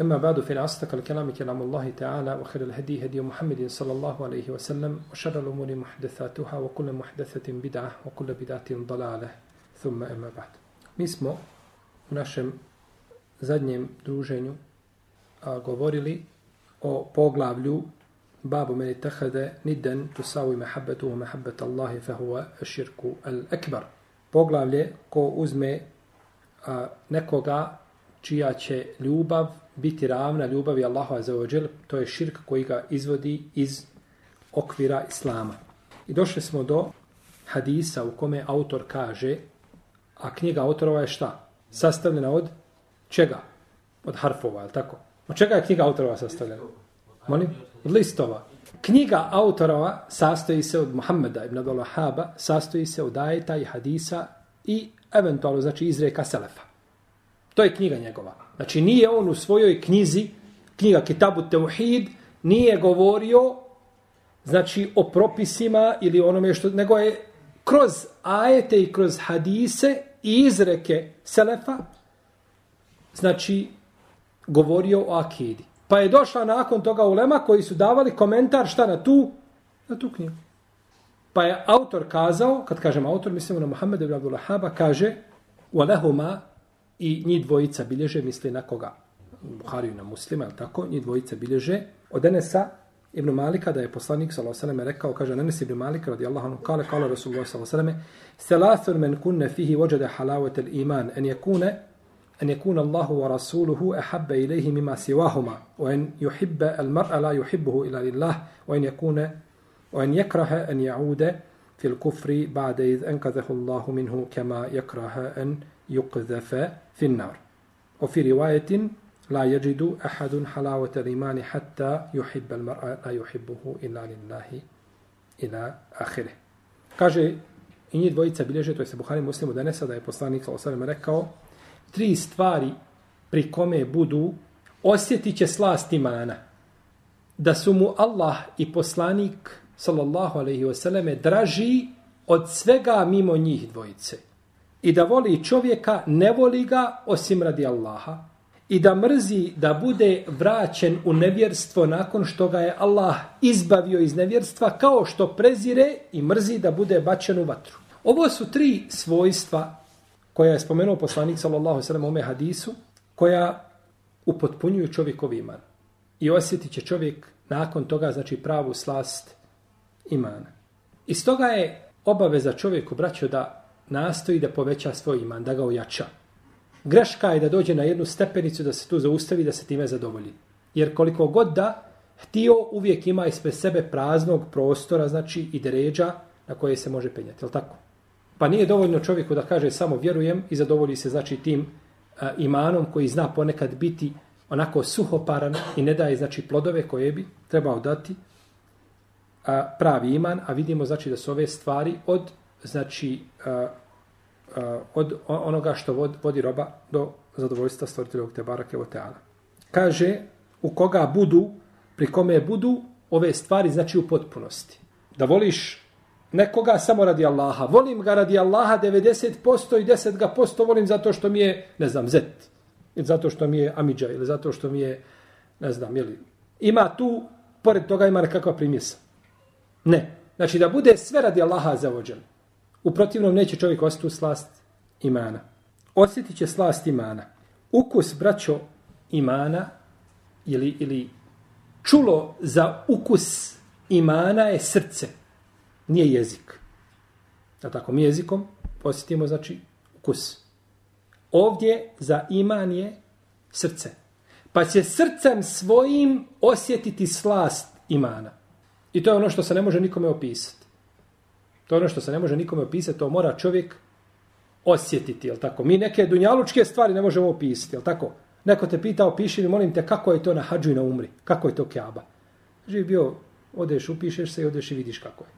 أما بعد فإن أصدق الكلام كلام الله تعالى وخير الهدي هدي محمد صلى الله عليه وسلم وشر الأمور محدثاتها وكل محدثة بدعة وكل بدعة ضلالة ثم أما بعد مسمو ناشم زادنيم دروجينيو govorili o poglavlju babu meni tehade nidden tusawi mehabbetu u mehabbet Allahi fehuva širku al ekbar. Poglavlje ko uzme a, nekoga čija će ljubav biti ravna ljubavi Allahu za ođel, to je širk koji ga izvodi iz okvira Islama. I došli smo do hadisa u kome autor kaže, a knjiga autorova je šta? Sastavljena od čega? Od harfova, je tako? Od čega je knjiga autorova sastavljena? Molim? Od listova. Knjiga autorova sastoji se od Muhammeda ibn Abdul Wahaba, sastoji se od ajeta i hadisa i eventualno, znači, izreka Selefa. To je knjiga njegova. Znači nije on u svojoj knjizi, knjiga Kitabu Teuhid, nije govorio znači o propisima ili onome što, nego je kroz ajete i kroz hadise i izreke Selefa, znači govorio o akidi. Pa je došla nakon toga ulema koji su davali komentar šta na tu, na tu knjigu. Pa je autor kazao, kad kažem autor, mislimo na Muhammed ibn Abdullah Haba, kaže, وَلَهُمَا i njih dvojica bilježe, misli na koga? Buhariju na muslima, je tako? Njih dvojica bilježe. Od Enesa ibn Malika, da je poslanik s.a.v. rekao, kaže Enes ibn Malika, radijallahu anhu, kale, kale Rasulullah s.a.v. Selathun men kunne fihi vođade halavet il iman, en je kune, en je kune Allahu wa Rasuluhu ehabbe ilaihi mima siwahuma, o en juhibbe al mar'a la juhibbuhu ila lillah, o en je kune, o en jekrahe en في الكفر kufri إذ iz الله Allahu minhu يكره أن يقذف yuqdhafa fi an-nar. لا fi riwayatin la yajidu حتى halawata المرأة لا hatta إلا al-mar'a آخره yuhibbuhu illa lillahi ila akhirih. Kaže i njih dvojica bilježe, to je se Buhari muslimu danesa, da je poslanik s.a.v. rekao, tri stvari pri kome budu osjetit će slast imana. Da su mu Allah i poslanik sallallahu alaihi wasallame, draži od svega mimo njih dvojice. I da voli čovjeka, ne voli ga osim radi Allaha. I da mrzi da bude vraćen u nevjerstvo nakon što ga je Allah izbavio iz nevjerstva kao što prezire i mrzi da bude bačen u vatru. Ovo su tri svojstva koja je spomenuo poslanik sallallahu sallam ome hadisu koja upotpunjuju čovjekov iman. I osjetit će čovjek nakon toga znači pravu slast imana. Iz toga je obaveza čovjeku, braćo, da nastoji da poveća svoj iman, da ga ojača. Greška je da dođe na jednu stepenicu, da se tu zaustavi, da se time zadovolji. Jer koliko god da, htio uvijek ima ispred sebe praznog prostora, znači i deređa na koje se može penjati. Je tako? Pa nije dovoljno čovjeku da kaže samo vjerujem i zadovolji se znači tim a, imanom koji zna ponekad biti onako suhoparan i ne daje znači plodove koje bi trebao dati a, pravi iman, a vidimo znači da su ove stvari od znači a, a, od onoga što vod, vodi roba do zadovoljstva stvoriteljog te barake o teala. Kaže u koga budu, pri kome budu ove stvari znači u potpunosti. Da voliš nekoga samo radi Allaha. Volim ga radi Allaha 90% i 10% ga posto volim zato što mi je, ne znam, zet. Ili zato što mi je amidža ili zato što mi je, ne znam, ili ima tu, pored toga ima nekakva primjesa. Ne. Znači da bude sve radi Allaha zavođen. U protivnom neće čovjek osjetiti slast imana. Osjetit će slast imana. Ukus, braćo, imana ili, ili čulo za ukus imana je srce, nije jezik. Da tako, mi jezikom osjetimo, znači, ukus. Ovdje za iman je srce. Pa će srcem svojim osjetiti slast imana. I to je ono što se ne može nikome opisati. To je ono što se ne može nikome opisati, to mora čovjek osjetiti, jel tako? Mi neke dunjalučke stvari ne možemo opisati, jel tako? Neko te pita, opiši mi, molim te, kako je to na hađu i na umri? Kako je to kjaba? Živi bio, odeš, upišeš se i odeš i vidiš kako je.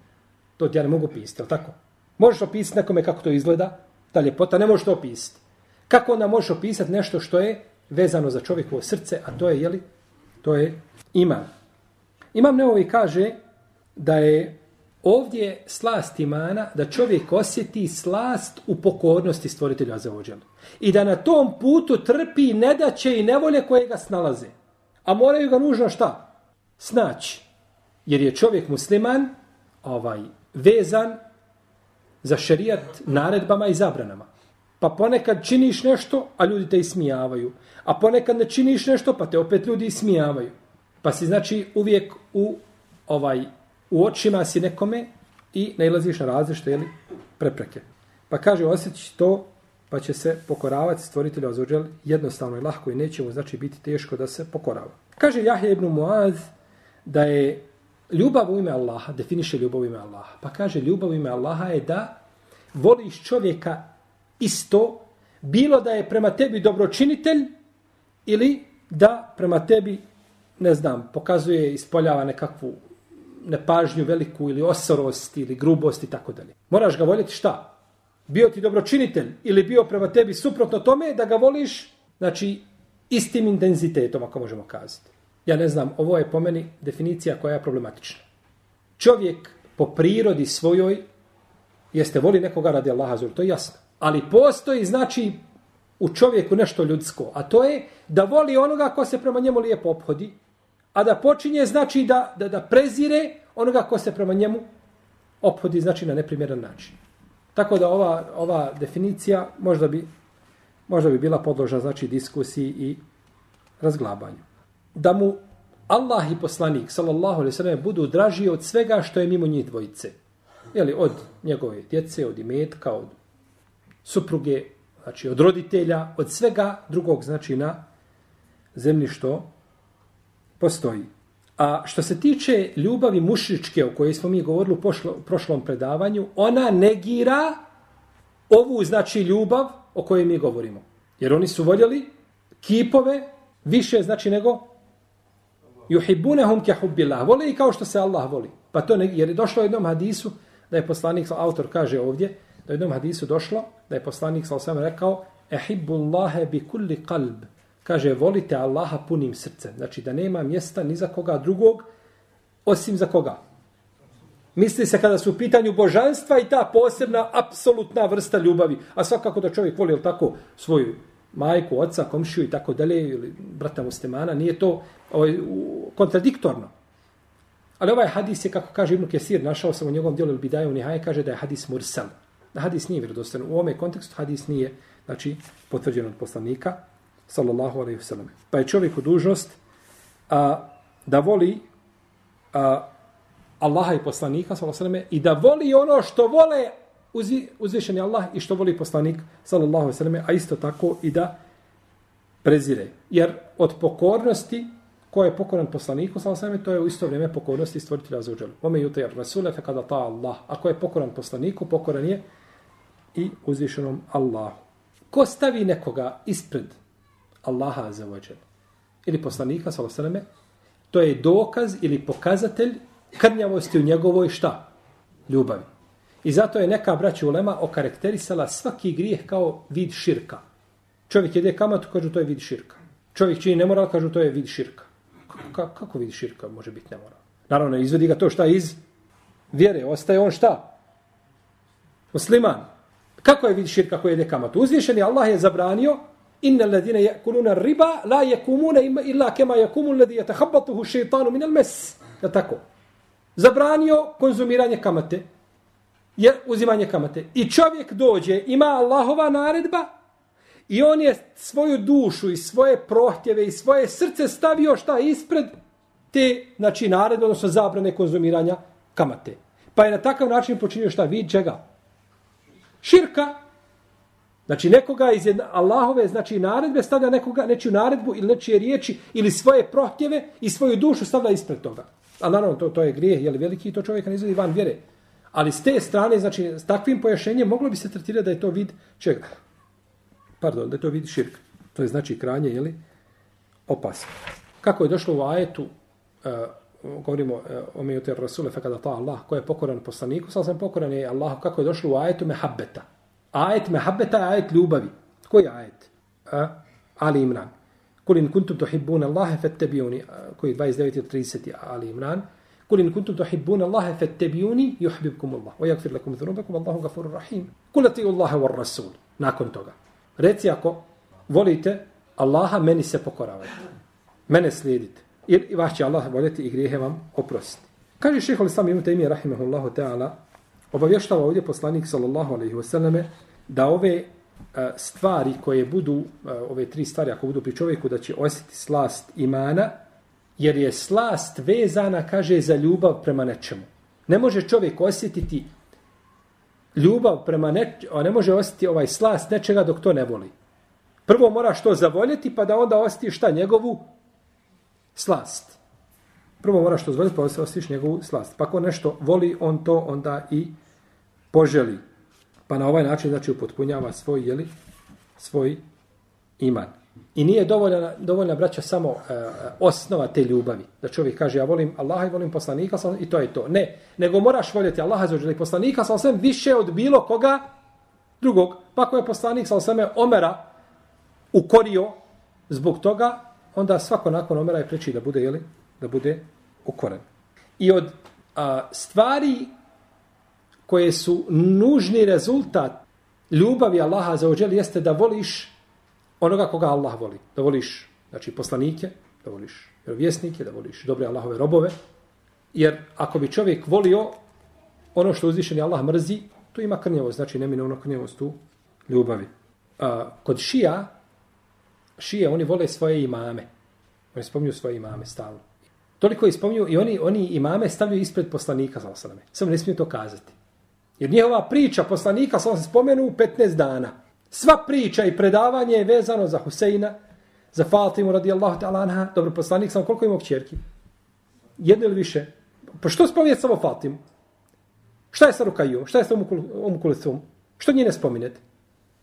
To ti ja ne mogu opisati, jel tako? Možeš opisati nekome kako to izgleda, ta ljepota, ne možeš to opisati. Kako onda možeš opisati nešto što je vezano za čovjekovo srce, a to je, jeli, to je iman. Imam Neovi kaže da je ovdje slast imana da čovjek osjeti slast u pokornosti stvoritelja za ođel. I da na tom putu trpi nedaće i nevolje koje ga snalaze. A moraju ga nužno šta? Snaći. Jer je čovjek musliman ovaj vezan za šerijat naredbama i zabranama. Pa ponekad činiš nešto, a ljudi te ismijavaju. A ponekad ne činiš nešto, pa te opet ljudi ismijavaju. Pa si znači uvijek u ovaj u očima si nekome i nailaziš na različite jeli, prepreke. Pa kaže, osjeći to, pa će se pokoravati stvoritelja Azuđel jednostavno i lahko i neće mu znači biti teško da se pokorava. Kaže Jahje ibn Muaz da je ljubav u ime Allaha, definiše ljubav u ime Allaha. Pa kaže, ljubav u ime Allaha je da voliš čovjeka isto, bilo da je prema tebi dobročinitelj ili da prema tebi, ne znam, pokazuje, ispoljava nekakvu nepažnju veliku ili osorost ili grubost i tako dalje. Moraš ga voljeti šta? Bio ti dobročinitelj ili bio prema tebi suprotno tome da ga voliš, znači, istim intenzitetom, ako možemo kazati. Ja ne znam, ovo je po meni definicija koja je problematična. Čovjek po prirodi svojoj jeste voli nekoga radi Allaha zul, to je jasno. Ali postoji, znači, u čovjeku nešto ljudsko, a to je da voli onoga ko se prema njemu lijepo ophodi, a da počinje znači da, da, da prezire onoga ko se prema njemu ophodi znači na neprimjeran način. Tako da ova, ova definicija možda bi, možda bi bila podložna znači diskusiji i razglabanju. Da mu Allah i poslanik sallallahu alaihi sallam, budu draži od svega što je mimo njih dvojice. Jeli, od njegove djece, od imetka, od supruge, znači od roditelja, od svega drugog znači na zemlji što postoji. A što se tiče ljubavi mušričke o kojoj smo mi govorili u pošlo, prošlom predavanju, ona negira ovu znači ljubav o kojoj mi govorimo. Jer oni su voljeli kipove više znači nego juhibunahum ka hubbillah. Vole i kao što se Allah voli. Pa to ne, jer je došlo u jednom hadisu da je poslanik, autor kaže ovdje, da je u jednom hadisu došlo da je poslanik sa osam rekao ehibbullahe bi kulli kalb kaže volite Allaha punim srcem. Znači da nema mjesta ni za koga drugog osim za koga. Misli se kada su u pitanju božanstva i ta posebna, apsolutna vrsta ljubavi. A svakako da čovjek voli, tako, svoju majku, oca, komšiju i tako dalje, ili brata muslimana, nije to ovaj, kontradiktorno. Ali ovaj hadis je, kako kaže Ibn Kesir, našao sam u njegovom dijelu Bidaju Nihaje, kaže da je hadis mursal. Hadis nije vjerodostan. U ovome kontekstu hadis nije znači, potvrđen od poslanika sallallahu alaihi wasallam. Pa je čovjeku dužnost a, da voli a, Allaha i poslanika sallallahu alaihi wasallam i da voli ono što vole uzi, uzvišeni Allah i što voli poslanik sallallahu alaihi wasallam, a isto tako i da prezire. Jer od pokornosti ko je pokoran poslaniku sallallahu alaihi wasallam, to je u isto vrijeme pokornosti stvoritelja za uđelu. Ome jute jer rasule fe kada ta Allah. Ako je pokoran poslaniku, pokoran je i uzvišenom Allahu. Ko stavi nekoga ispred Allaha za ođel. Ili poslanika, sallallahu to je dokaz ili pokazatelj krnjavosti u njegovoj šta? Ljubavi. I zato je neka braća ulema okarakterisala svaki grijeh kao vid širka. Čovjek jede kamatu, kažu to je vid širka. Čovjek čini nemoral, kažu to je vid širka. Kako, kako vid širka može biti nemoral? Naravno, izvedi ga to šta iz vjere. Ostaje on šta? Musliman. Kako je vid širka koji jede kamatu? Uzvišeni Allah je zabranio inna alladhina ya'kuluna riba la yakumuna illa kama yakumu alladhi yatakhabbathu ash-shaytanu min al-mas. Ja tako. Zabranio konzumiranje kamate. Je uzimanje kamate. I čovjek dođe, ima Allahova naredba i on je svoju dušu i svoje prohtjeve i svoje srce stavio šta ispred te, znači, naredbe, odnosno zabrane konzumiranja kamate. Pa je na takav način počinio šta vid čega? Širka. Znači nekoga iz jedna, Allahove znači naredbe stavlja nekoga nečiju naredbu ili nečije riječi ili svoje prohtjeve i svoju dušu stavlja ispred toga. A naravno to, to je grijeh, je li veliki to čovjek ne izvodi van vjere. Ali s te strane, znači s takvim pojašenjem moglo bi se tretirati da je to vid čega? Pardon, da je to vid širk. To je znači kranje, je li opasno. Kako je došlo u ajetu uh, govorimo uh, o mi Rasule, fe kada ta Allah, ko je pokoran poslaniku, sam sam pokoran je Allah, kako je došlo u ajetu mehabbeta. Ajet mehabbeta je ajet ljubavi. Koji ajet? A? Ali Imran. Kul in kuntum tuhibbun Allahe fattabi'uni, koji 29 30 Ali Imran. Kul in kuntum tuhibbun Allahe fattabi'uni yuhibbukum Allah wa yaghfir lakum dhunubakum Allahu ghafurur rahim. Kul ati'u Allaha war Rasul. Nakon toga. Reci ako volite Allaha, meni se pokoravajte. Mene slijedite. I vaš će Allah voljeti i grijehe vam oprostiti. Kaže šeho l-Islam ibn Taymiyyah rahimahullahu ta'ala, obavještava ovdje poslanik sallallahu alejhi ve selleme da ove e, stvari koje budu, e, ove tri stvari ako budu pri čovjeku, da će osjetiti slast imana, jer je slast vezana, kaže, za ljubav prema nečemu. Ne može čovjek osjetiti ljubav prema nečemu, ne može osjetiti ovaj slast nečega dok to ne voli. Prvo moraš to zavoljeti, pa da onda osjeti šta njegovu slast. Prvo moraš to zavoljeti, pa osjetiš njegovu slast. Pa ako nešto voli, on to onda i poželi. Pa na ovaj način znači upotpunjava svoj jeli, svoj iman. I nije dovoljna, dovoljna braća samo e, osnova te ljubavi. Da čovjek kaže ja volim Allaha i volim poslanika sam, i to je to. Ne, nego moraš voljeti Allaha i poslanika sam sve više od bilo koga drugog. Pa ako je poslanik sam sve Omera ukorio zbog toga, onda svako nakon Omera je preći da bude, jeli, da bude ukoren. I od a, stvari koje su nužni rezultat ljubavi Allaha za ođel jeste da voliš onoga koga Allah voli. Da voliš znači, poslanike, da voliš vjerovjesnike, da voliš dobre Allahove robove. Jer ako bi čovjek volio ono što uzvišeni Allah mrzi, tu ima krnjevost, znači neminovno ono krnjevost tu ljubavi. A, kod šija, šije, oni vole svoje imame. Oni spominju svoje imame stalno. Toliko ispominju i oni oni imame stavljaju ispred poslanika, samo ne smiju to kazati. Jer njihova priča poslanika, sam se spomenu, 15 dana. Sva priča i predavanje je vezano za Huseina, za Fatimu radijallahu ta'ala anha. Dobro, poslanik sam koliko imao kćerki? Jedno ili više? Pa što spominjete samo Fatimu? Šta je sa Rukajom? Šta je sa Umukulicom? Što njih ne spominjete?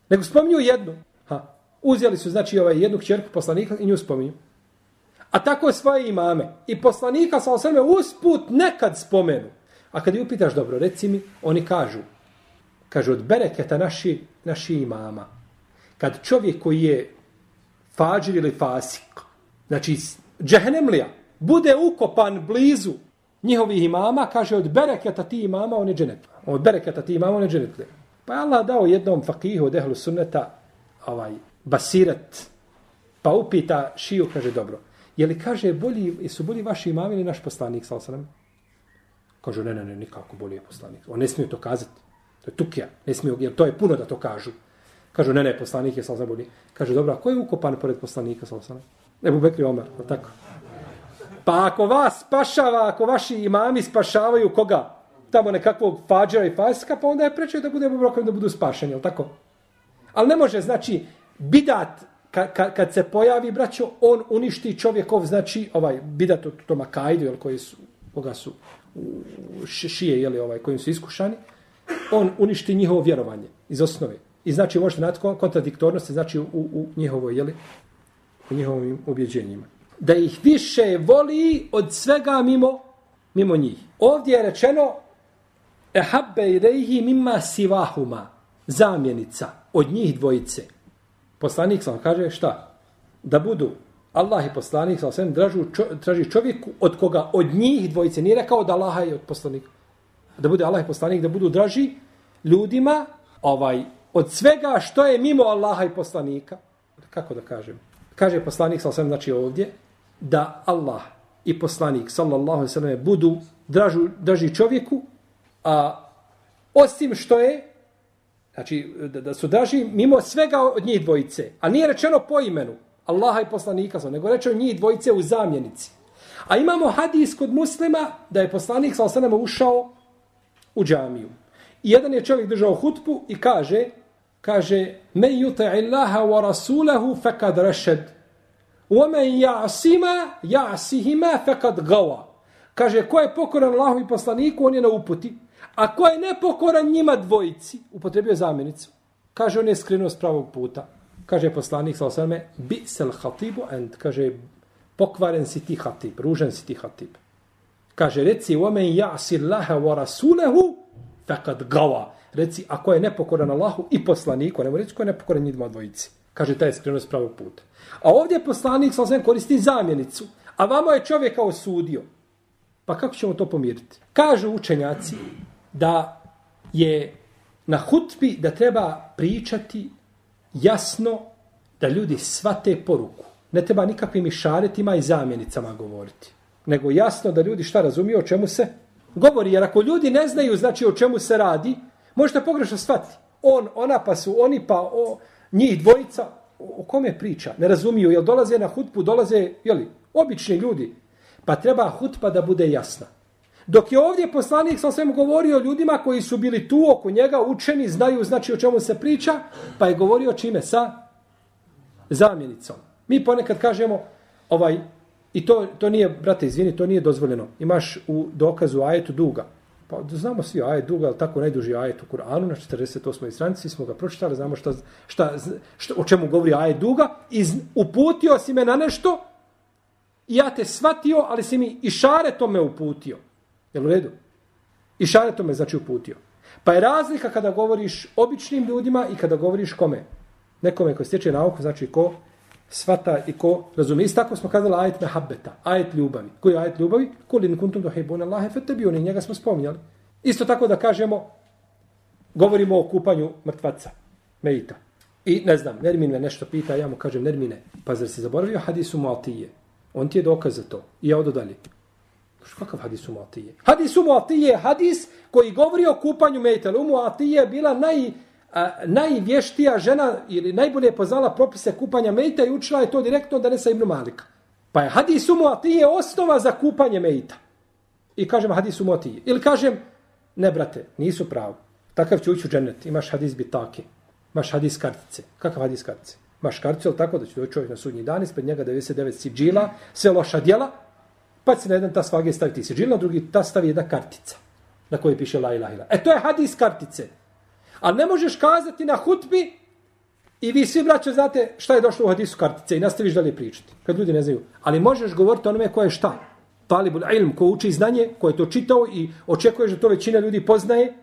Nego spominju jednu. Ha. Uzeli su, znači, ovaj jednu kćerku poslanika i nju spominju. A tako je svoje imame. I poslanika sa osrme usput nekad spomenu. A kad ju upitaš, dobro, reci mi, oni kažu, kažu od bereketa naši, naši imama. Kad čovjek koji je fađir ili fasik, znači džehnemlija, bude ukopan blizu njihovih imama, kaže od bereketa ti imama, on je dženet. Od bereketa ti imama, on je dženetlija. Pa je Allah dao jednom fakihu od ehlu sunneta, ovaj, basirat, pa upita šiju, kaže, dobro, je li kaže, bolji, su bolji vaši imami ili naš poslanik, sal sallam? Kažu, ne, ne, ne, nikako bolje je poslanik. On ne smije to kazati. To je tukija. Ne smije, jer to je puno da to kažu. Kažu, ne, ne, poslanik je salsa bolji. Kaže, dobro, ko je ukopan pored poslanika salsa? Ebu Bekri Omer, tako? Pa ako vas spašava, ako vaši imami spašavaju koga? Tamo nekakvog fađera i faska, pa onda je preče da bude Ebu da budu spašeni, ali tako? Ali ne može, znači, bidat, ka, ka, kad se pojavi, braćo, on uništi čovjekov, znači, ovaj, bidat od toma kajdu, jel, koji su, koga su šije, jeli, ovaj, kojim su iskušani, on uništi njihovo vjerovanje iz osnove. I znači možete naći kontradiktornosti, znači u, u njihovoj, jeli, u njihovim ubjeđenjima. Da ih više voli od svega mimo, mimo njih. Ovdje je rečeno ehabbe ilaihi mimma sivahuma, zamjenica od njih dvojice. Poslanik sam kaže šta? Da budu Allah i poslanik sa svem dražu, čo, traži čovjeku od koga od njih dvojice nije rekao da Allah je od poslanika. Da bude Allah i poslanik da budu draži ljudima ovaj od svega što je mimo Allaha i poslanika. Kako da kažem? Kaže poslanik sa svem znači ovdje da Allah i poslanik sallallahu alejhi ve sellem budu dražu, draži čovjeku a osim što je znači da, da su draži mimo svega od njih dvojice. A nije rečeno po imenu. Allaha i poslanika sa, nego reče njih dvojice u zamjenici. A imamo hadis kod muslima da je poslanik sa osanama ušao u džamiju. I jedan je čovjek držao hutbu i kaže, kaže, me yuta illaha wa rasulahu fekad rešed. Ume ja'sima ja'sihima fekad gawa. Kaže, ko je pokoran Allahu i poslaniku, on je na uputi. A ko je nepokoran njima dvojici, upotrebio zamjenicu. Kaže, on je skrenuo s pravog puta kaže poslanik sa osvrme, bi sel hatibu and, kaže, pokvaren si ti hatib, ružen si ti hatib. Kaže, reci, omen ja'si Allaha wa rasulehu, fekad gava. Reci, ako je nepokoran Allahu i poslaniku, nemo reći ko je nepokoran njidima dvojici. Kaže, taj je skrenuo s pravog puta. A ovdje poslanik sa osvijem koristi zamjenicu, a vamo je čovjeka osudio. Pa kako ćemo to pomiriti? Kažu učenjaci da je na hutbi da treba pričati jasno da ljudi svate poruku. Ne treba nikakvim išaretima i zamjenicama govoriti. Nego jasno da ljudi šta razumiju o čemu se govori. Jer ako ljudi ne znaju znači o čemu se radi, možete pogrešno shvatiti. On, ona pa su oni pa o, njih dvojica. O, o kome priča? Ne razumiju. Jel dolaze na hutbu, dolaze jeli, obični ljudi. Pa treba hutba da bude jasna. Dok je ovdje poslanik sa svem govorio ljudima koji su bili tu oko njega, učeni, znaju znači o čemu se priča, pa je govorio čime sa zamjenicom. Mi ponekad kažemo, ovaj, i to, to nije, brate, izvini, to nije dozvoljeno. Imaš u dokazu ajetu duga. Pa znamo svi ajet duga, ali tako najduži ajet u Kur'anu na 48. stranici, smo ga pročitali, znamo šta, šta, šta, o čemu govori ajet duga, i uputio si me na nešto, ja te svatio, ali si mi i šare tome uputio. Jel u redu? I šare to me znači uputio. Pa je razlika kada govoriš običnim ljudima i kada govoriš kome? Nekome ko stječe nauku, znači ko svata i ko razumije. Isto tako smo kazali ajet mehabbeta, ajet ljubavi. Koji je ajet ljubavi? Kulin kuntum dohebun Allahe fetebiuni, njega smo spominjali. Isto tako da kažemo, govorimo o kupanju mrtvaca, mejita. I ne znam, Nermin me nešto pita, ja mu kažem, Nermine, pa zar si zaboravio hadisu Muatije? On ti je dokaz za to. I ja odo dalje. Kakav hadis u Muatije? Hadis u Muatije je hadis koji govori o kupanju mejita. U Muatije je bila naj, a, najvještija žena ili najbolje poznala propise kupanja mejta i učila je to direktno da ne sa Ibnu Malika. Pa je hadis u Muatije osnova za kupanje mejta. I kažem hadis u Muatije. Ili kažem, ne brate, nisu pravo. Takav će ući u džennet. Imaš hadis bitake. Imaš hadis kartice. Kakav hadis kartice? Imaš karticu, ali tako da će doći čovjek na sudnji dan, ispred njega 99 siđila, sve loša djela, pa se na jedan tas vage staviti siđil, na drugi tas stavi jedna kartica na kojoj piše la ilaha ilaha. E to je hadis kartice. A ne možeš kazati na hutbi i vi svi braće znate šta je došlo u hadisu kartice i nastaviš dalje pričati. Kad ljudi ne znaju. Ali možeš govoriti onome ko je šta. Talibul ilm, ko uči znanje, ko je to čitao i očekuješ da to većina ljudi poznaje,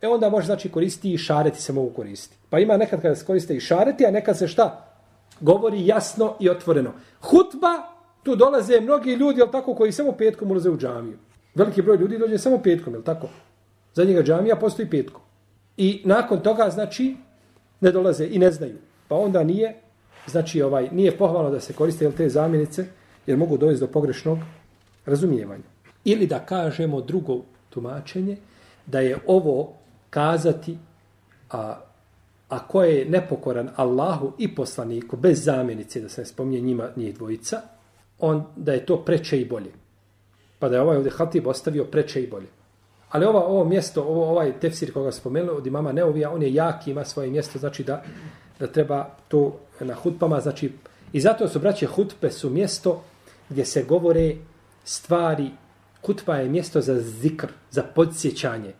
e onda može znači koristiti i šareti se mogu koristiti. Pa ima nekad kada se koriste i šareti, a nekad se šta? Govori jasno i otvoreno. Hutba Tu dolaze mnogi ljudi, jel tako, koji samo petkom ulaze u džamiju. Veliki broj ljudi dođe samo petkom, jel tako? Za njega džamija postoji petkom. I nakon toga, znači, ne dolaze i ne znaju. Pa onda nije, znači, ovaj, nije pohvalno da se koriste jel, te zamjenice, jer mogu dovesti do pogrešnog razumijevanja. Ili da kažemo drugo tumačenje, da je ovo kazati, a, a ko je nepokoran Allahu i poslaniku, bez zamjenice, da se ne spominje njima, njih dvojica, on da je to preče i bolje. Pa da je ovaj ovdje Hatib ostavio preče i bolje. Ali ova, ovo mjesto, ovo, ovaj tefsir koga spomenuli od imama Neovija, on je jak, ima svoje mjesto, znači da, da treba to na hutpama, znači i zato su braće hutpe su mjesto gdje se govore stvari, hutpa je mjesto za zikr, za podsjećanje.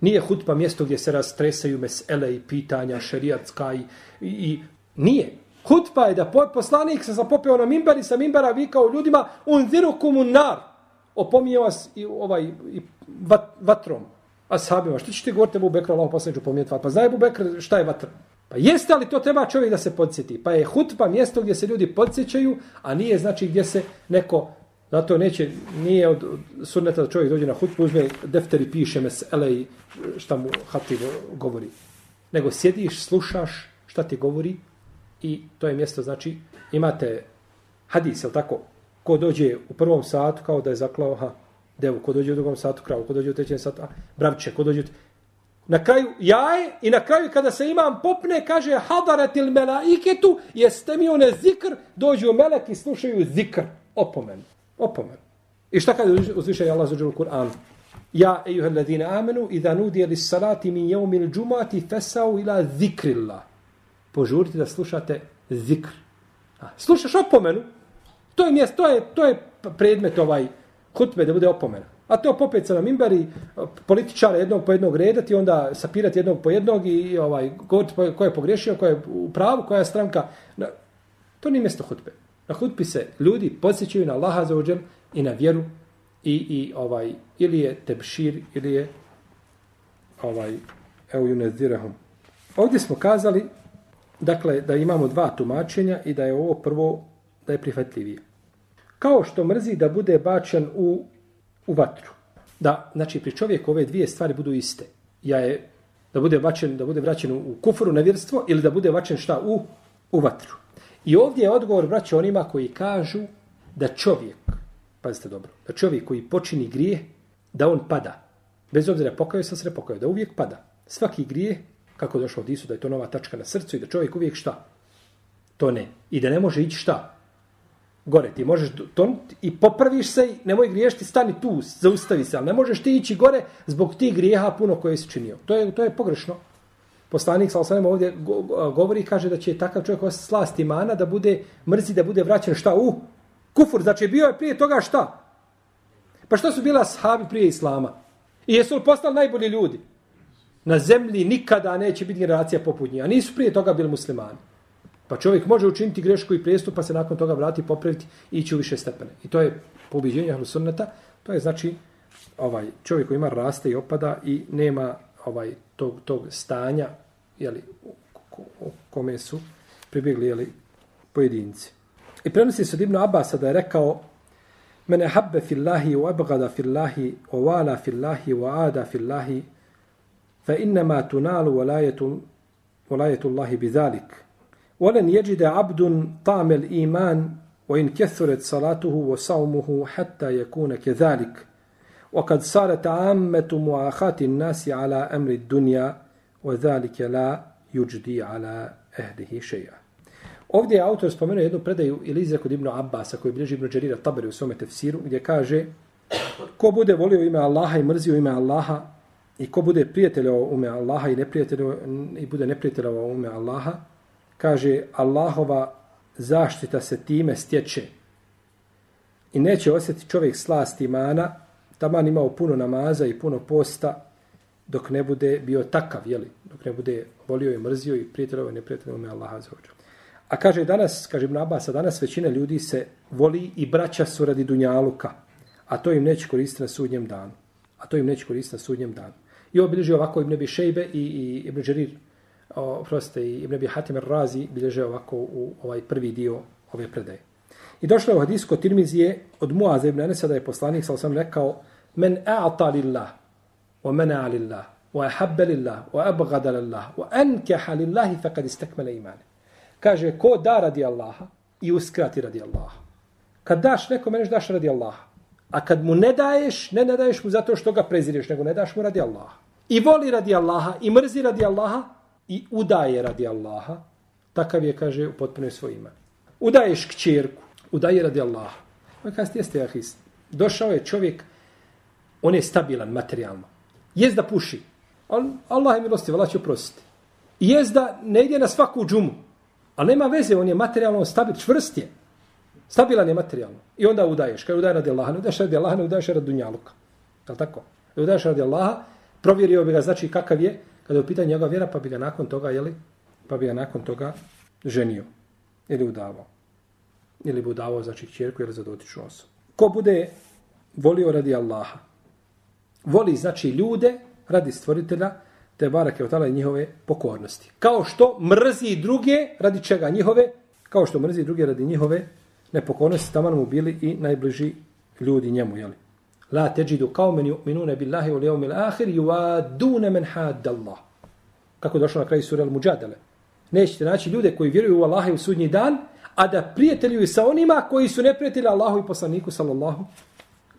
Nije hutpa mjesto gdje se rastresaju mesele i pitanja šerijatska i, i, i nije. Hutba je da poslanik se zapopeo na mimbar i sa mimbara vikao ljudima unziru kumunar. nar. Opominje vas i, ovaj, i vat, vatrom. A sahabima, što ćete govoriti Ebu Bekra, Allah poslanicu pomijeti vat. Pa zna Ebu Bekr šta je vatr? Pa jeste, ali to treba čovjek da se podsjeti. Pa je hutba mjesto gdje se ljudi podsjećaju, a nije znači gdje se neko, zato neće, nije od, sunneta da čovjek dođe na hutbu, uzme defter i piše mes ele šta mu hatib govori. Nego sjediš, slušaš šta ti govori, i to je mjesto, znači, imate hadis, je tako? Ko dođe u prvom satu, kao da je zaklao, ha, devu, ko dođe u drugom satu, kravu, ko dođe u trećem satu, a, bravče, ko dođe u... Na kraju jaje i na kraju kada se imam popne, kaže hadaratil melaiketu, jeste mi one zikr, dođu melek i slušaju zikr. Opomen. Opomen. I šta kada uzviše Allah za dželu Kur'an? Ja, ejuha ladina amenu, idha nudije li salati min jeumil džumati, fesau ila zikrillah požurite da slušate zikr. A, slušaš opomenu, to je mjesto, to je, to je predmet ovaj hutbe da bude opomena. A to popet se na mimberi, političara jednog po jednog redati, onda sapirati jednog po jednog i ovaj, govoriti ko je pogrešio, ko je u pravu, koja je stranka. To nije mjesto hutbe. Na hutbi se ljudi podsjećaju na Allaha za uđel i na vjeru i, i ovaj, ili je tebšir, ili je ovaj, evo ju nezirahum. Ovdje smo kazali, dakle, da imamo dva tumačenja i da je ovo prvo, da je prihvatljivije. Kao što mrzi da bude bačen u, u vatru. Da, znači, pri čovjeku ove dvije stvari budu iste. Ja je da bude bačen, da bude vraćen u kufru nevjerstvo ili da bude bačen šta u, u vatru. I ovdje je odgovor vraća onima koji kažu da čovjek, pazite dobro, da čovjek koji počini grije, da on pada. Bez obzira pokaju se, se ne pokaju, da uvijek pada. Svaki grije, kako došlo od Isu, da je to nova tačka na srcu i da čovjek uvijek šta? To ne. I da ne može ići šta? Gore, ti možeš tonuti i popraviš se i nemoj griješiti, stani tu, zaustavi se, ali ne možeš ti ići gore zbog tih grijeha puno koje si činio. To je, to je pogrešno. Poslanik sa osanem ovdje govori i kaže da će takav čovjek ostati slast imana da bude mrzi, da bude vraćen šta u kufur. Znači bio je prije toga šta? Pa šta su bila sahabi prije islama? I jesu li postali najbolji ljudi? Na zemlji nikada neće biti generacija poput njih. A nisu prije toga bili muslimani. Pa čovjek može učiniti grešku i prijestup, pa se nakon toga vrati, popraviti i ići u više stepene. I to je po ubiđenju Ahlusunneta. To je znači ovaj čovjek koji ima raste i opada i nema ovaj tog, tog stanja jeli, u kome su pribjegli jeli, pojedinci. I prenosi se od Ibn Abasa da je rekao Mene habbe fillahi u abgada fillahi u wala fillahi u ada fillahi fa innama tunalu walajetu walajetu Allahi bizalik. Volen jeđide abdun tamel iman وإن كثرت صلاته وصومه حتى يكون كذلك وقد صارت عامة مؤاخاة الناس على أمر الدنيا وذلك لا يجدي على أهله شيئا Ovdje je autor spomenuo jednu predaju ili izreku Ibn Abbasa koji bilježi Ibn Đarira Tabari u svome tefsiru gdje kaže ko bude volio ime Allaha i mrzio ime Allaha i ko bude prijateljao ume Allaha i, neprijateljao, i bude neprijateljao ume Allaha kaže Allahova zaštita se time stječe i neće osjeti čovjek slast imana taman imao puno namaza i puno posta dok ne bude bio takav, jeli? dok ne bude volio i mrzio i prijateljao i neprijateljao ume Allaha za ođe. A kaže danas, kaže Ibn Abbas, danas većina ljudi se voli i braća su radi dunjaluka, a to im neće koristiti na sudnjem danu. A to im neće koristiti na sudnjem danu. I ovo bilježi ovako Ibn Abi Šejbe i, i Ibn Đerir, proste, i Ibn Abi Hatim razi bilježe ovako u ovaj prvi dio ove predaje. I došlo je u hadisku Tirmizije od Muaza ibn Anesa da je poslanik, sal sam rekao, men a'ta lillah, wa mena lillah, wa ahabba lillah, wa abgada lillah, wa ankeha lillahi, faqad istakmala imane. Kaže, ko da radi Allaha i uskrati radi Allaha. Kad daš nekome, meneš daš radi Allaha. A kad mu ne daješ, ne ne daješ mu zato što ga prezireš, nego ne daš mu radi Allaha. I voli radi Allaha, i mrzi radi Allaha, i udaje radi Allaha, takav je, kaže, u potpunoj svoj ime. Udaješ kćerku, udaje radi Allaha. On kada ste jeste, Ahis, došao je čovjek, on je stabilan materijalno. Jez da puši. On, Allah je milosti, Allah će oprostiti. Jez da ne ide na svaku džumu. Ali nema veze, on je materijalno stabil, čvrst je. Stabilan je materijalno. I onda udaješ. Kada udaje radi Allaha, ne udaješ radi Allaha, ne udaješ radi Dunjaluka. Je tako? Ne udaješ radi Allaha, provjerio bi ga, znači kakav je, kada je u pitanju njegova vjera, pa bi ga nakon toga, jeli, pa bi ga nakon toga ženio. Ili udavao. Ili bi udavao, znači, čjerku ili za dotičnu osobu. Ko bude volio radi Allaha? Voli, znači, ljude radi stvoritelja, te barake od tala njihove pokornosti. Kao što mrzi druge radi čega njihove, kao što mrzi druge radi njihove nepokornosti, tamo mu bili i najbliži ljudi njemu, jeli. La teđidu kao men ju'minune billahi u lijevmi l'ahir juadune men hadda Allah. Kako došlo na kraju sura Al-Mujadale. Nećete naći ljude koji vjeruju u Allaha i u sudnji dan, a da prijateljuju sa onima koji su neprijatelji Allahu i poslaniku sallallahu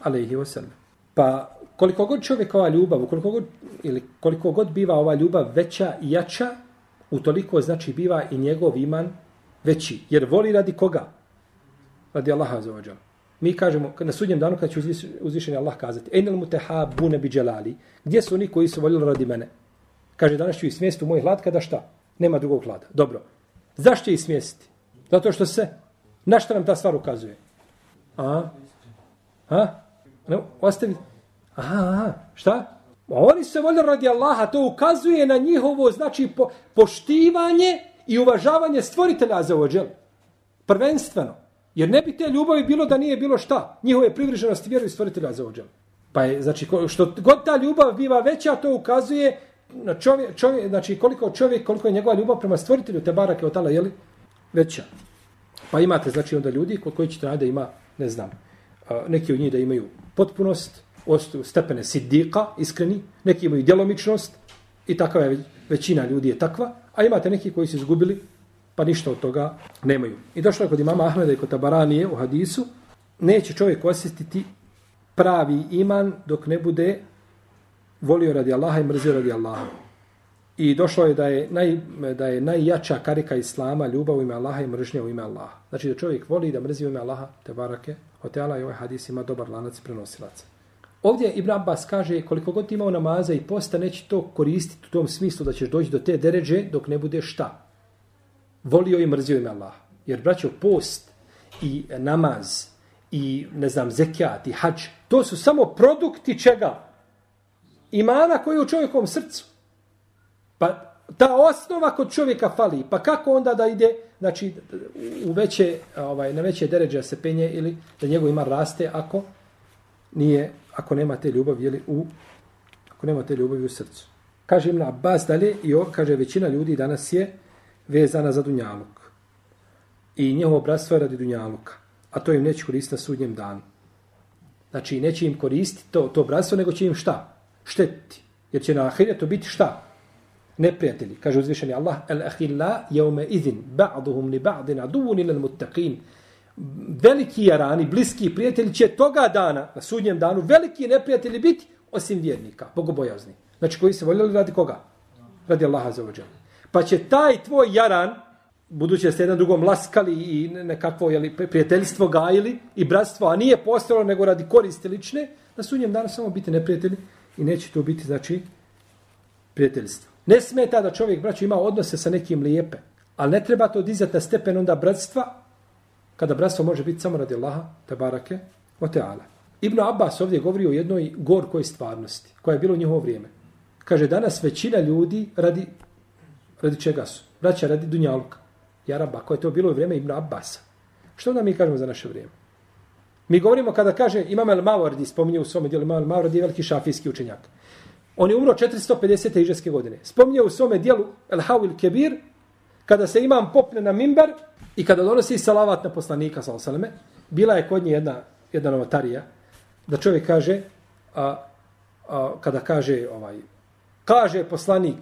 alaihi wasallam. Pa koliko god čovjekova ljubav, koliko god, ili koliko god biva ova ljubav veća i jača, utoliko znači biva i njegov iman veći. Jer voli radi koga? Radi Allaha za ođala. Mi kažemo, na sudnjem danu kada će uzvišeni Allah kazati, enel mu teha bune bi dželali, gdje su oni koji su voljeli radi mene? Kaže, danas ću ih u moj hlad, kada šta? Nema drugog hlada. Dobro. Zašto je smjestiti? Zato što se, na što nam ta stvar ukazuje? A? A? Ne, ostavi, Aha, aha, šta? Oni se voljeli radi Allaha, to ukazuje na njihovo, znači, po, poštivanje i uvažavanje stvoritelja za ođel. Prvenstveno. Jer ne bi te ljubavi bilo da nije bilo šta. Njihove privrženosti vjeruju stvoritelja za ođel. Pa je, znači, što god ta ljubav biva veća, to ukazuje na čovjek, čovjek, znači koliko čovjek, koliko je njegova ljubav prema stvoritelju te barake od je li veća. Pa imate, znači, onda ljudi kod koji ćete da ima, ne znam, neki od njih da imaju potpunost, stepene sidika, iskreni, neki imaju djelomičnost i takva je većina ljudi je takva, a imate neki koji su izgubili, pa ništa od toga nemaju. I došlo je kod imama Ahmeda i kod Tabaranije u hadisu, neće čovjek osjetiti pravi iman dok ne bude volio radi Allaha i mrzio radi Allaha. I došlo je da je, naj, da je najjača karika Islama ljubav u ime Allaha i mržnja u ime Allaha. Znači da čovjek voli da mrzi u ime Allaha, te barake, hotela i ovaj hadis ima dobar lanac prenosilaca. Ovdje Ibn Abbas kaže koliko god imao namaza i posta neće to koristiti u tom smislu da ćeš doći do te deređe dok ne bude šta. Volio i mrzio ime Allaha. Jer braćo post i namaz i ne znam zekijat i hađ to su samo produkti čega? Imana koji je u čovjekovom srcu. Pa ta osnova kod čovjeka fali. Pa kako onda da ide znači, u veće, ovaj, na veće deređe se penje ili da njegov ima raste ako nije, ako nema te ljubavi jeli, u ako nema te ljubavi u srcu. Kaže im na Abbas dalje i on, kaže većina ljudi danas je vezana za Dunjaluk. I njihovo bratstvo je radi Dunjaluka. A to im neće koristiti na sudnjem danu. Znači, neće im koristiti to, to bratstvo, nego će im šta? Štetiti. Jer će na ahiretu biti šta? neprijatelji. Kaže uzvišeni Allah, el ahilla jeume idin, ba'duhum li ba'din aduvun ilal muttaqin. Veliki jarani, bliski prijatelji će toga dana, na sudnjem danu, veliki neprijatelji biti osim vjernika, bogobojazni. Znači koji se voljeli radi koga? Radi Allaha za ođelu. Pa će taj tvoj jaran, budući da ste jedan drugom laskali i nekakvo jeli, prijateljstvo gajili i bratstvo, a nije postalo nego radi koristi lične, na sudnjem danas samo biti neprijatelji i neće to biti, znači, prijateljstvo. Ne smeta da čovjek, braćo, ima odnose sa nekim lijepe. Ali ne treba to dizati na stepen onda bratstva, kada bratstvo može biti samo radi Allaha, te barake, o teala. Ibn Abbas ovdje govori o jednoj gorkoj stvarnosti, koja je bilo u njihovo vrijeme. Kaže, danas većina ljudi radi, radi čega su? Braća, radi Dunjaluka. Jaraba, koje je to bilo u vrijeme Ibn Abbasa. Što da mi kažemo za naše vrijeme? Mi govorimo kada kaže Imam El Mawardi, spominje u svome dijelu Imam El Mawardi, veliki šafijski učenjak. On je umro 450. iđeske godine. Spominje u svome dijelu El Hawil Kebir, kada se imam popne na mimbar i kada donosi salavat na poslanika, salame, bila je kod nje jedna, jedna novotarija, da čovjek kaže, a, a, kada kaže, ovaj, kaže poslanik,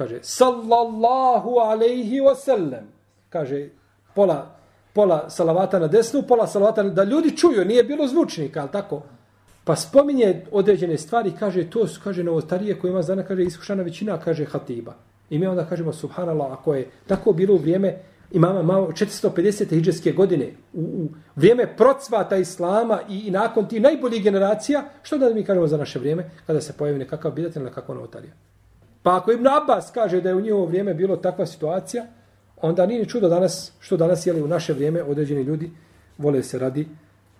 kaže, sallallahu alaihi wasallam, kaže, pola, pola salavata na desnu, pola salavata na, da ljudi čuju, nije bilo zvučnika, ali tako, Pa spominje određene stvari, kaže, to su, kaže, novotarije koje ima zana, kaže, iskušana većina, kaže, hatiba. I mi onda kažemo, subhanallah, ako je tako bilo u vrijeme imama malo 450. hijđarske godine, u, u vrijeme procvata islama i, i nakon ti najboljih generacija, što da mi kažemo za naše vrijeme, kada se pojavi nekakav bidat ili kakva novotarija? Pa ako Ibn Abbas kaže da je u njihovo vrijeme bilo takva situacija, onda nije čudo danas, što danas je u naše vrijeme određeni ljudi vole se radi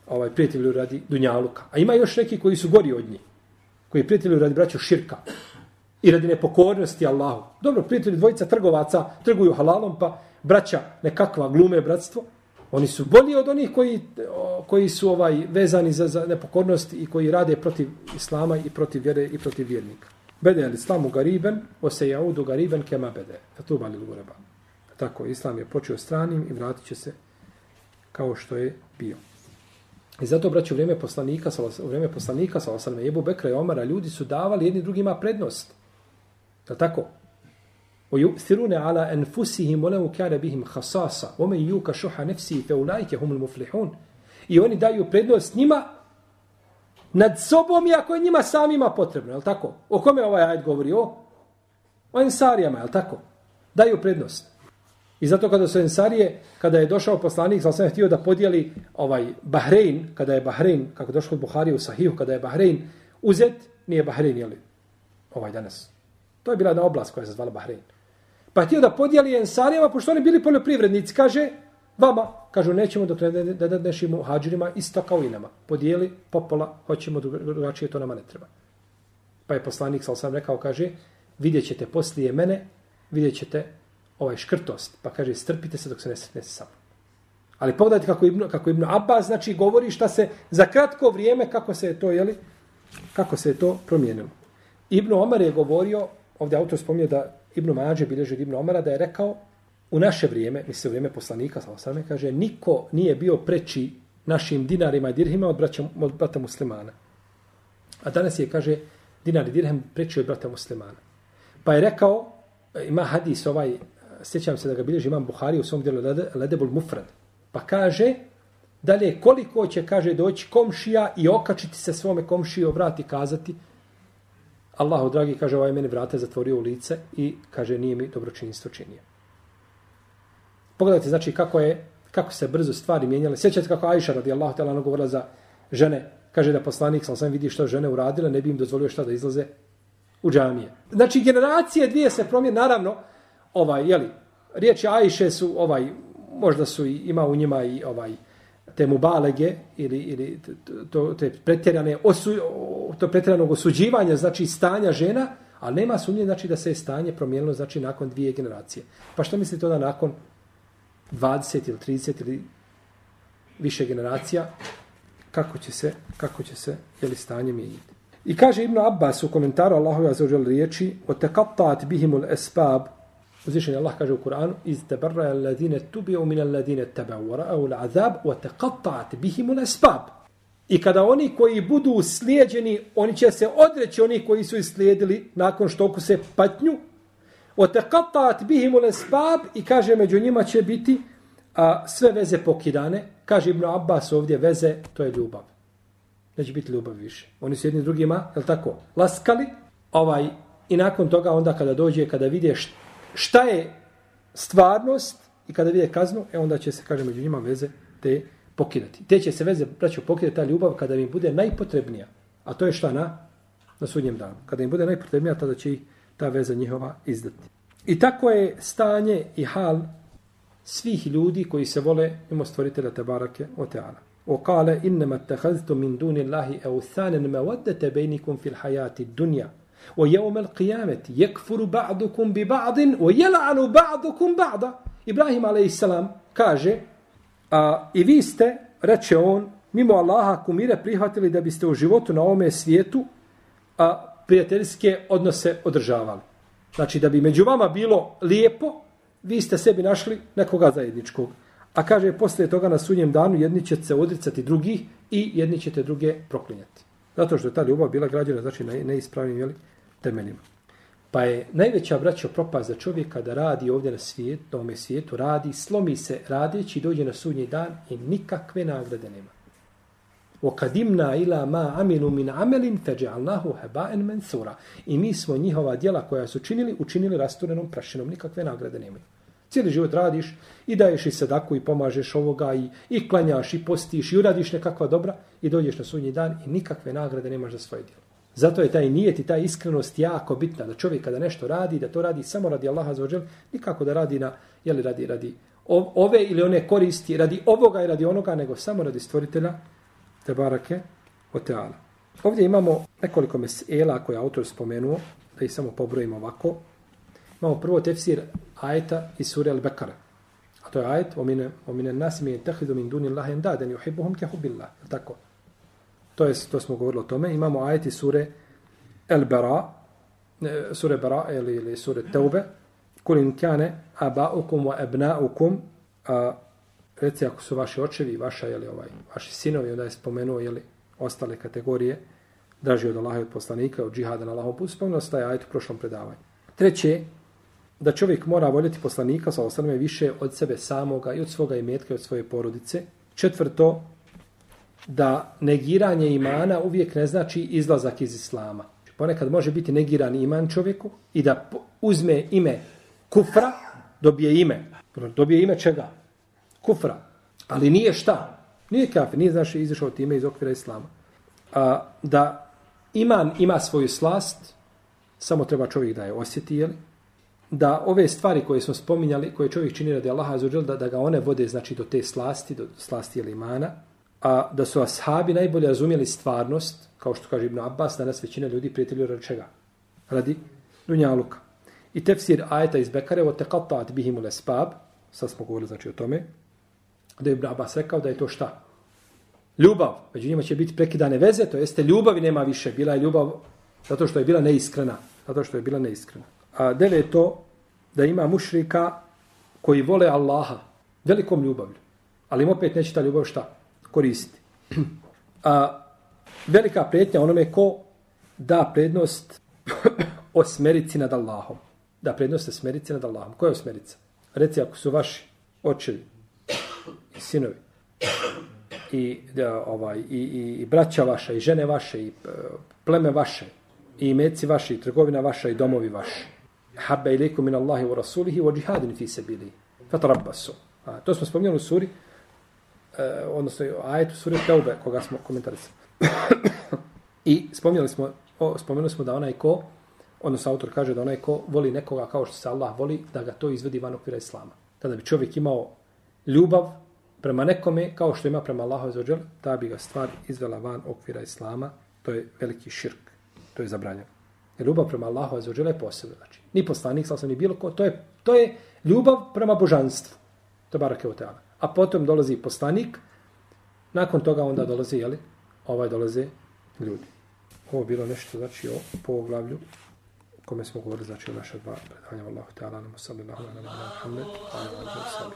ovaj prijatelju radi dunjaluka. A ima još neki koji su gori od njih. Koji prijatelju radi braću širka. I radi nepokornosti Allahu. Dobro, prijatelji dvojica trgovaca trguju halalom, pa braća nekakva glume bratstvo. Oni su bolji od onih koji, koji su ovaj vezani za, za nepokornost i koji rade protiv islama i protiv vjere i protiv vjernika. Bede al islamu gariben, o se jaudu gariben kema bede. Fatuba li lugureba. Tako, islam je počeo stranim i vratit će se kao što je bio. I zato, braću, vrijeme poslanika, u vrijeme poslanika, sa osaname, Ebu Bekra i Omara, ljudi su davali jedni drugima prednost. Je tako? O sirune ala enfusihim olemu kare bihim hasasa, ome juka šuha nefsi fe ulajke humul muflihun. I oni daju prednost njima nad sobom i ako je njima samima potrebno, je tako? O kome ovaj ajd govori? O, o ensarijama, je tako? Daju prednost. I zato kada su Ensarije, kada je došao poslanik, sam htio da podijeli ovaj Bahrein, kada je Bahrein, kako došao od Buharije u Sahiju, kada je Bahrein uzet, nije Bahrein, jeli, ovaj danas. To je bila jedna oblast koja se zvala Bahrein. Pa htio da podijeli Ensarijama, pošto oni bili poljoprivrednici, kaže, vama, kažu, nećemo dok ne da da nešimo hađirima isto kao i nama. Podijeli, popola, hoćemo drugačije, to nama ne treba. Pa je poslanik, sal sam rekao, kaže, vidjet ćete poslije mene, vidjet ćete ovaj škrtost, pa kaže strpite se dok se ne sretne sa Ali pogledajte kako Ibn, kako Ibn Abbas znači govori šta se za kratko vrijeme kako se je to, jeli, kako se je to promijenilo. Ibn Omar je govorio, ovdje autor spominje da Ibn Mađe bilježi Ibn Omara da je rekao u naše vrijeme, misle u vrijeme poslanika, sam kaže, niko nije bio preči našim dinarima i dirhima od, braća, od brata muslimana. A danas je, kaže, dinar i dirhem preči od brata muslimana. Pa je rekao, e, ima hadis ovaj, e, sjećam se da ga bilježi imam Buhari u svom djelu Ledebul Mufrad. Pa kaže, dalje koliko će, kaže, doći komšija i okačiti se svome komšiji, obrati kazati, Allahu dragi, kaže, ovaj meni vrate zatvorio u lice i kaže, nije mi dobročinstvo činio. Pogledajte, znači, kako je, kako se brzo stvari mijenjale. Sjećate kako Ajša radijallahu ta'ala govorila za žene, kaže da poslanik sam sam vidi što žene uradile, ne bi im dozvolio šta da izlaze u džamije. Znači, generacije dvije se promijene, naravno, ovaj, jeli, riječi Ajše su, ovaj, možda su i, ima u njima i ovaj, te mubalege ili, ili to, te pretjerane osu, to pretjeranog osuđivanja, znači stanja žena, ali nema sumnje znači da se je stanje promijenilo znači nakon dvije generacije. Pa što mislite onda nakon 20 ili 30 ili više generacija kako će se kako će se je li stanje mijenjati. I kaže Ibn Abbas u komentaru Allahu ja zaođel riječi: "Wa taqatta'at bihim al-asbab" Uzvišen Allah kaže u Kur'anu iz tabarra alladine tubi'u min alladine taba'u wa ra'u al'azab wa taqatta'at bihim al-asbab. I kada oni koji budu slijedjeni, oni će se odreći oni koji su islijedili nakon što se patnju. Wa taqatta'at bihim al-asbab i kaže među njima će biti a, sve veze pokidane. Kaže Ibn Abbas ovdje veze, to je ljubav. Neće biti ljubav više. Oni su jedni drugima, je tako, laskali, ovaj, i nakon toga onda kada dođe, kada vide šta je stvarnost i kada vide kaznu, e onda će se, kaže, među njima veze te pokidati. Te će se veze, braću, pokidati ta ljubav kada im bude najpotrebnija. A to je šta na? Na sudnjem danu. Kada im bude najpotrebnija, tada će ih ta veza njihova izdati. I tako je stanje i hal svih ljudi koji se vole mimo stvoritelja Tebarake o Teala. O kale, innama tehaztu min duni Allahi euthanen me waddete bejnikum fil hajati dunja. O jeumel qiyameti jekfuru ba'dukum bi ba'din o jela'anu ba'dukum ba'da. Ibrahim a.s. kaže a, i vi ste, reče on, mimo Allaha kumire prihvatili da biste u životu na ovome svijetu a, prijateljske odnose održavali. Znači da bi među vama bilo lijepo, vi ste sebi našli nekoga zajedničkog. A kaže, posle toga na sunjem danu jedni će se odricati drugih i jedni ćete druge proklinjati. Zato što je ta ljubav bila građena, znači na neispravnim jeli, temeljima. Pa je najveća braća propast za čovjeka da radi ovdje na svijetu, na ovome svijetu, radi, slomi se radeći dođe na sudnji dan i nikakve nagrade nema. وَقَدِمْنَا إِلَا مَا عَمِلُوا مِنْ عَمَلٍ فَجَعَلْنَاهُ هَبَاءً مَنْثُورًا I mi smo njihova djela koja su činili, učinili rasturenom prašinom. Nikakve nagrade nemaju. Cijeli život radiš i daješ i sadaku i pomažeš ovoga i, i klanjaš i postiš i uradiš nekakva dobra i dođeš na sudnji dan i nikakve nagrade nemaš za svoje djelo. Zato je taj nijet i ta iskrenost jako bitna da čovjek kada nešto radi, da to radi samo radi Allaha za ođel, nikako da radi na, jeli radi, radi ove ili one koristi, radi ovoga i radi onoga, nego samo radi stvoritelja te barake o teala. Ovdje imamo nekoliko mesela koje autor spomenuo, da ih samo pobrojimo ovako. Imamo prvo tefsir ajeta iz sure Al-Bekara. A to je ajet, omine, omine nas mine nasi mi tehidu min duni Allahe endaden, juhibuhum ke hubillah. Tako. To, je, to smo govorili o tome. Imamo ajet iz sure El-Bara, sure Bara ili, ili sure Teube. Kulin kane abaukum wa ebnaukum, a reci ako su vaši očevi, vaša, jeli, ovaj, vaši sinovi, onda je spomenuo jeli, ostale kategorije, draži od Allaha i od poslanika, od džihada na Allahom putu, spomenuo se taj ajet u prošlom predavanju. Treće, da čovjek mora voljeti poslanika, sa osaname, više od sebe samoga i od svoga imetka i od svoje porodice. Četvrto, da negiranje imana uvijek ne znači izlazak iz islama. Znači, ponekad može biti negiran iman čovjeku i da uzme ime kufra, dobije ime. Dobije ime čega? Kufra. Ali nije šta? Nije kafir, nije znači izašao time iz okvira islama. A, da iman ima svoju slast, samo treba čovjek da je osjeti, jeli? da ove stvari koje smo spominjali, koje čovjek čini radi Allaha azuđel, da, da ga one vode znači do te slasti, do slasti ili imana, a da su ashabi najbolje razumjeli stvarnost, kao što kaže Ibn Abbas, danas većina ljudi prijatelju radi čega? Radi dunjaluka. I tefsir ajeta iz Bekare, o teqatat bihimul espab, sad smo govorili znači o tome, Da je Ibn Abbas rekao da je to šta? Ljubav. Među njima će biti prekidane veze, to jeste ljubavi nema više. Bila je ljubav zato što je bila neiskrena. Zato što je bila neiskrena. A dele je to da ima mušrika koji vole Allaha velikom ljubavlju. Ali im opet neće ta ljubav šta? Koristiti. A velika prijetnja onome ko da prednost osmerici nad Allahom. Da prednost osmerici nad Allahom. Koja je osmerica? Reci ako su vaši očevi i sinovi i, da, ovaj, i, i, i braća vaša, i žene vaše, i e, pleme vaše, i imeci vaši, i trgovina vaša, i domovi vaši. Habba ilaikum min Allahi wa rasulihi wa jihadin fi sabili Fatarabbasu. A, to smo spomenuli u suri, eh, odnosno ajetu suri Teube, koga smo komentarisali. I spomenuli smo, o, spomenuli smo da onaj ko, odnosno autor kaže da onaj ko voli nekoga kao što se Allah voli, da ga to izvedi van okvira Islama. Tada bi čovjek imao ljubav prema nekome kao što ima prema Allahu azzawajal, ta bi ga stvar izvela van okvira Islama. To je veliki širk. To je zabranjeno. Jer ljubav prema Allahu azzawajal je posebna, Znači, ni poslanik, sam ni bilo ko. To je, to je ljubav prema božanstvu. To je barake u teala. A potom dolazi poslanik, nakon toga onda dolazi, jeli, ovaj dolaze ljudi. Ovo bilo nešto, znači, o poglavlju kome smo govorili, znači, o naša dva predanja. Allahu ta'ala, namo sallallahu alaihi wa sallam,